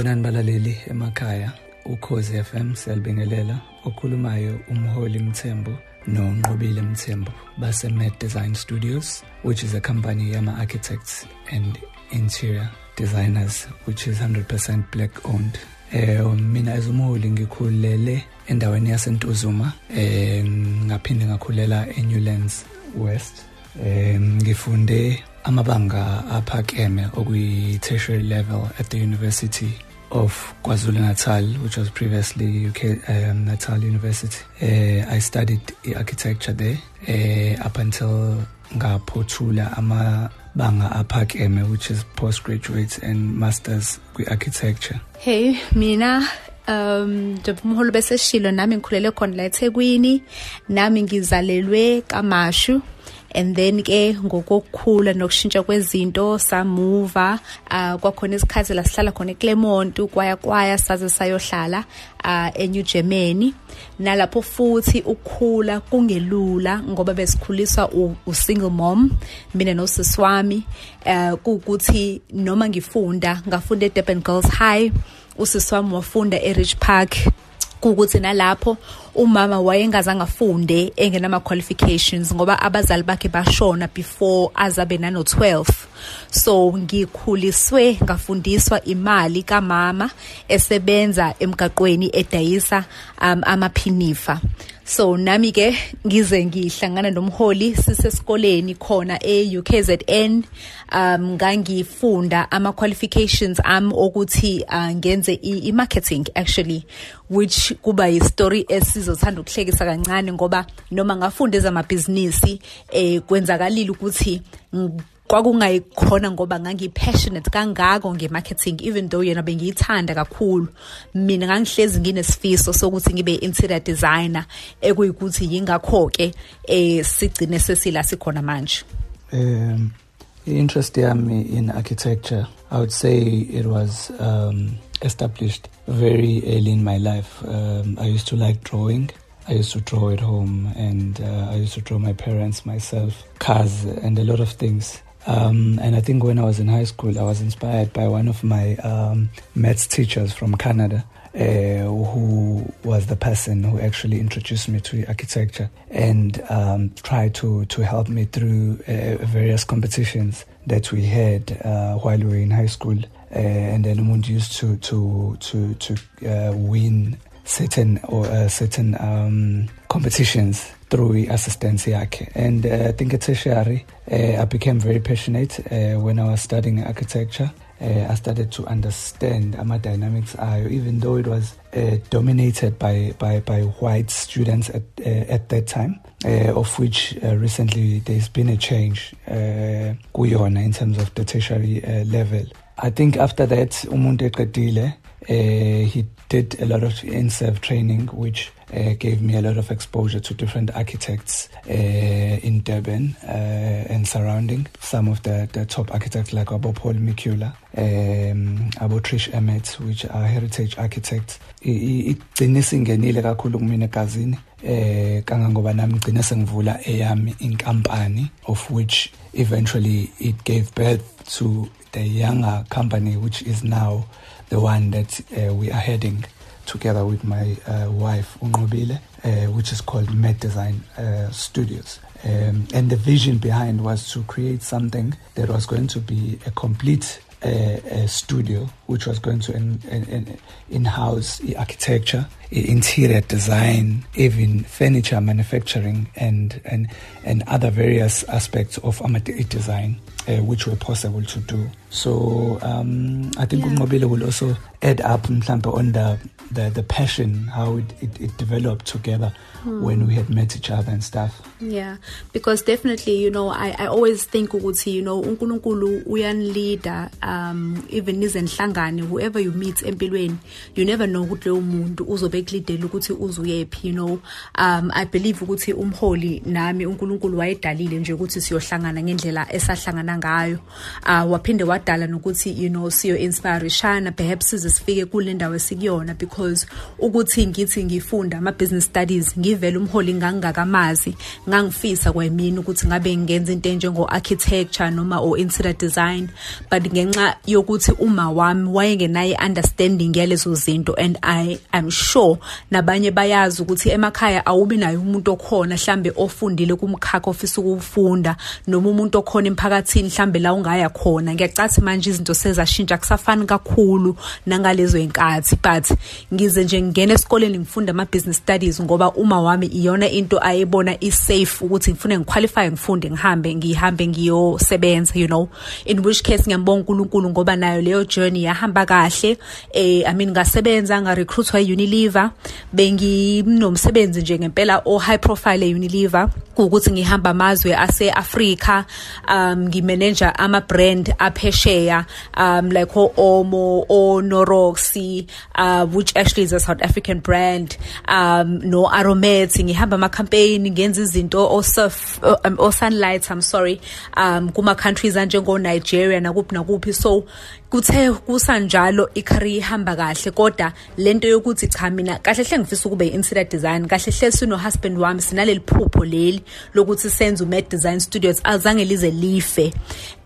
Sanibonani balaleli emakhaya ukhozi FM siyalibingelela. Okhulumayo umholi Mthembu noNqobile Mthembu base Med Design Studios which is a company yama architects and interior designers which is 100% black owned. Eh mina ezumholi ngikhulele endaweni yaseNtuzuma eh ngaphinde ngakhulela eNewlands West. Eh ngifunde amabanga aphakeme okuyi tertiary level at the University. Of KwaZulu-Natal which was previously UK um, Natal University. Uh, I studied architecture there uh, up until ngaphothula amabanga aphakeme which is postgraduate and masters kwi-architecture. Hey mina um njengomholi bese shilo nami ngikhulele khona la eThekwini. Nami ngizalelwe kaMashu. And then ke ngokukhula nokushintsha kwezinto samuva uh kwakhona isikhathi la sihlala khona eClermont kwaya kwaya saze sayohlala uh eNew Germany. Nalapho futhi ukukhula kungelula ngoba besikhuliswa usingle mom mina nosisi wami. Uh kuukuthi noma ngifunda ngafunda eDurban Girls High usisi wami wafunda eRich Park kukuthi nalapho umama wayengazange afunde engenama qualifications ngoba abazali bakhe bashona before azabe nano 12 so ngikhuliswe ngafundiswa imali kamama esebenza emgaqweni edayisa um, amaphinifa. So nami ke ngize ngihlangana nomholi sisesikoleni khona e-UKZN um ngangifunda ama qualifications am ukuthi uh, ngenze i-marketing actually which kuba yi-story esizothanda ukuhlekisa kancane ngoba noma ngafunda ezamabhizinisi eh kwenzakalile ukuthi kwakungayikhona ngoba ngangipassionate kangako ngemarketing even though yena bengiyithanda kakhulu. Mina ngangihlezi nginesifiso sokuthi ngibe interior designer ekuyikuthi yingakho ke eh sigcine sesila sikhona manje. Um interest yami in architecture i would say it was um established very early in my life um i used to like drawing I used to draw at home and uh, I used to draw my parents, myself, cars, and a lot of things. Um, and I think when I was in high school, I was inspired by one of my um, maths teachers from Canada. Uh, who was the person who actually introduced me to architecture and um, tried to, to help me through uh, various competitions that we had uh, while we were in high school. Uh, and then Mund used to to to to uh, win certain or uh, certain um, competitions through assistance yakhe and uh, I think at tertiary uh, I became very passionate uh, when I was studying architecture. Uh, I started to understand ama dynamics. Ayo even though it was uh, dominated by by by white students at uh, at that time uh, of which uh, recently there's been a change uh, kuyona in terms of the tertiary uh, level. I think after that umuntu eqedile uh, he did a lot of NSEV training which uh, gave me a lot of exposure to different architects uh, in Durban uh, and surrounding. Some of the, the top architects like Abo Paul Mikula, um, Abo Trish Emmett, which are heritage architects. igcine singenile kakhulu kumina egazini eh kangangoba nami ngcina sengivula eyami inkampani of which eventually it gave birth to the younger company which is now the one that uh, we are heading together with my uh, wife Unqobile uh, which is called Med Design uh, Studios. Um, and the vision behind was to create something that was going to be a complete uh, a studio which was going to in, in, in-house the architecture interior design even furniture manufacturing and and and other various aspects of amateur design uh, which were possible to do so um i think yeah. will also add up mhlambe on the the the passion how it it, it developed together hmm. when we had met each other and stuff yeah because definitely you know i i always think ukuthi you know uNkulunkulu uyanleader um even izenhlangane whoever you meet empilweni you never know ukuthi lo muntu uzobe ekulidela ukuthi uzuyephi you know? Um i believe ukuthi umholi nami uNkulunkulu wayedalile nje ukuthi siyohlangana ngendlela esahlangana ngayo. Uh waphinde wadala nokuthi you know siyo inspireshana perhaps size sifike kule ndawo esikuyona because ukuthi ngithi ngifunda ama business studies ngivela umholi ngangakamazi ngangifisa kwemini ukuthi ngabe ngenza into enjengo architecture noma o interior design. But ngenxa yokuthi uma wami wayengenayo understanding yalezo zinto and I am sure nabanye bayazi ukuthi emakhaya awubi nayo umuntu okhona mhlambe ofundile kumkhakha ofisa ukufunda noma umuntu okhona emphakathini mhlambe la ungaya khona. Ngiyacathi manje izinto sezashintsha kusafani kakhulu nangalezo inkathi but ngize nje ngingena esikoleni ngifunda ama business studies ngoba uma wami iyona into ayebona isafe ukuthi ngifune ngiqualify ngifunde ngihambe ngihambe ngiyosebenza you know. In which case ngiyambonga uNkulunkulu ngoba nayo leyo journey yahamba kahle. Eh i mean ngasebenza nga recruitwa eUnilever benginomsebenzi nje ngempela o high profile eUnilever ukuthi ngihamba amazwe ase-Africa um ngimanage ama brand aphesheya um like o Omo o Noroxi uh which actually is a South African brand um no Aromat ngihamba ama campaign ngenza izinto o surf um, o sunlight I'm sorry um kuma countries anjengo Nigeria nakuphi nakuphi. So kuthe kusanjalo icareer ihamba kahle kodwa lento yokuthi cha mina kahle hle ngifisa ukube interior design kahle hle sino husband wami sinaleli phupho leli lokuthi senze umed design studios azange lize life.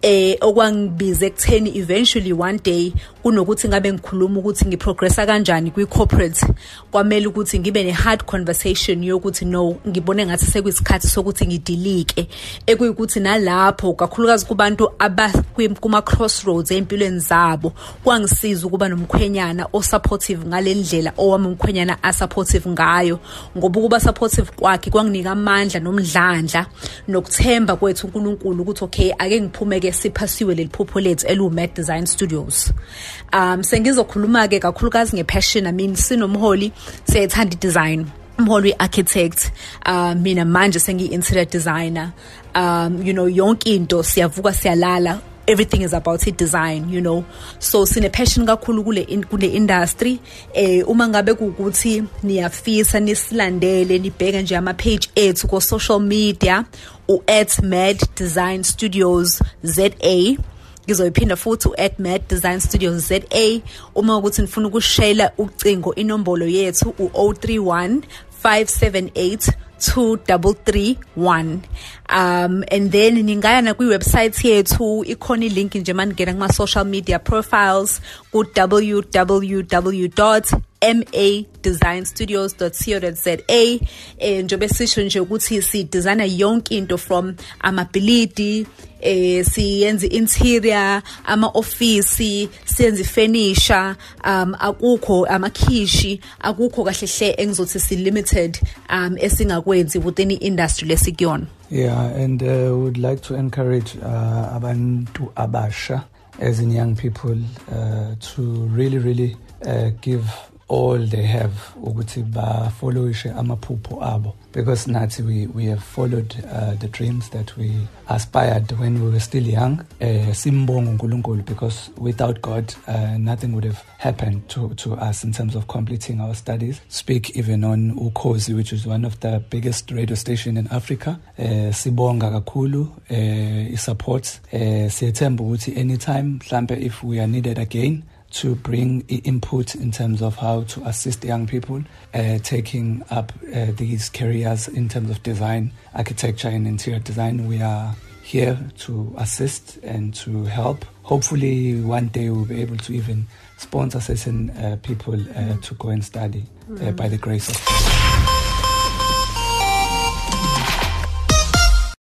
Eh okwangibiza ekutheni eventually one day kunokuthi ngabe ngikhuluma ukuthi ngiprogressa kanjani kwi corporate kwamele ukuthi ngibe ne hard conversation yokuthi no ngibone ngathi sekuyisikhathi sokuthi ngidilike. Ekuyikuthi nalapho kakhulukazi kubantu abakuma crossroads empilweni zabo. Kwangisiza ukuba nomkhwenyana o supportive ngalendlela owami umkhwenyana a supportive ngayo ngoba ukuba supportive kwakhe kwanginika amandla nomdlandla nokuthemba kwethu uNkulunkulu ukuthi okay ake ngiphume ke siphasiwe leliphupho lethu elu-Med Design Studios. Um sengizokhuluma ke kakhulukazi ngepassion i mean sinomholi siyayithanda i-design. Umholi we-architect um mina manje sengiyi-interior designer. Um you know yonke into siyavuka siyalala. Everything is about it design you know. So sine passion kakhulu kule in, kule industry. Eh uma ngabe ukuthi niyafisa nisilandele nibheke nje ama page ethu ko social media u@med design studios za ngizoyiphinda futhi u@med design studios za uma ukuthi nifuna ukushayela ucingo inombolo yethu u031 578 2331 um and then ningaya na kwi website yethu ikhona ilink nje maningena kuma social media profiles ku www madesignstudios.co.za eh njobe sisho nje ukuthi si designer yonke into from amabhilidi eh siyenza interior ama office siyenza furniture um akukho amakhishi akukho kahle hle engizothi si limited um esingakwenzi within industry lesikuyona yeah and uh, would like to encourage uh, abantu abasha as in young people uh, to really really uh, give all they have ukuthi bafollowishe amaphupho abo. Because nathi we, we have followed uh, the dreams that we aspired when we were still young. Uh, simbonga uNkulunkulu because without God uh, nothing would have happened to, to us in terms of completing our studies. Speak even on Ukhozi which is one of the biggest radio station in Africa. Uh, sibonga kakhulu uh, i-support. Uh, siyethemba ukuthi anytime mhlambe if we are needed again to bring input in terms of how to assist young people uh, taking up uh, these careers in terms of design, architecture, and interior design. We are here to assist and to help. Hopefully, one day we'll be able to even sponsor certain uh, people uh, to go and study uh, by the grace of God.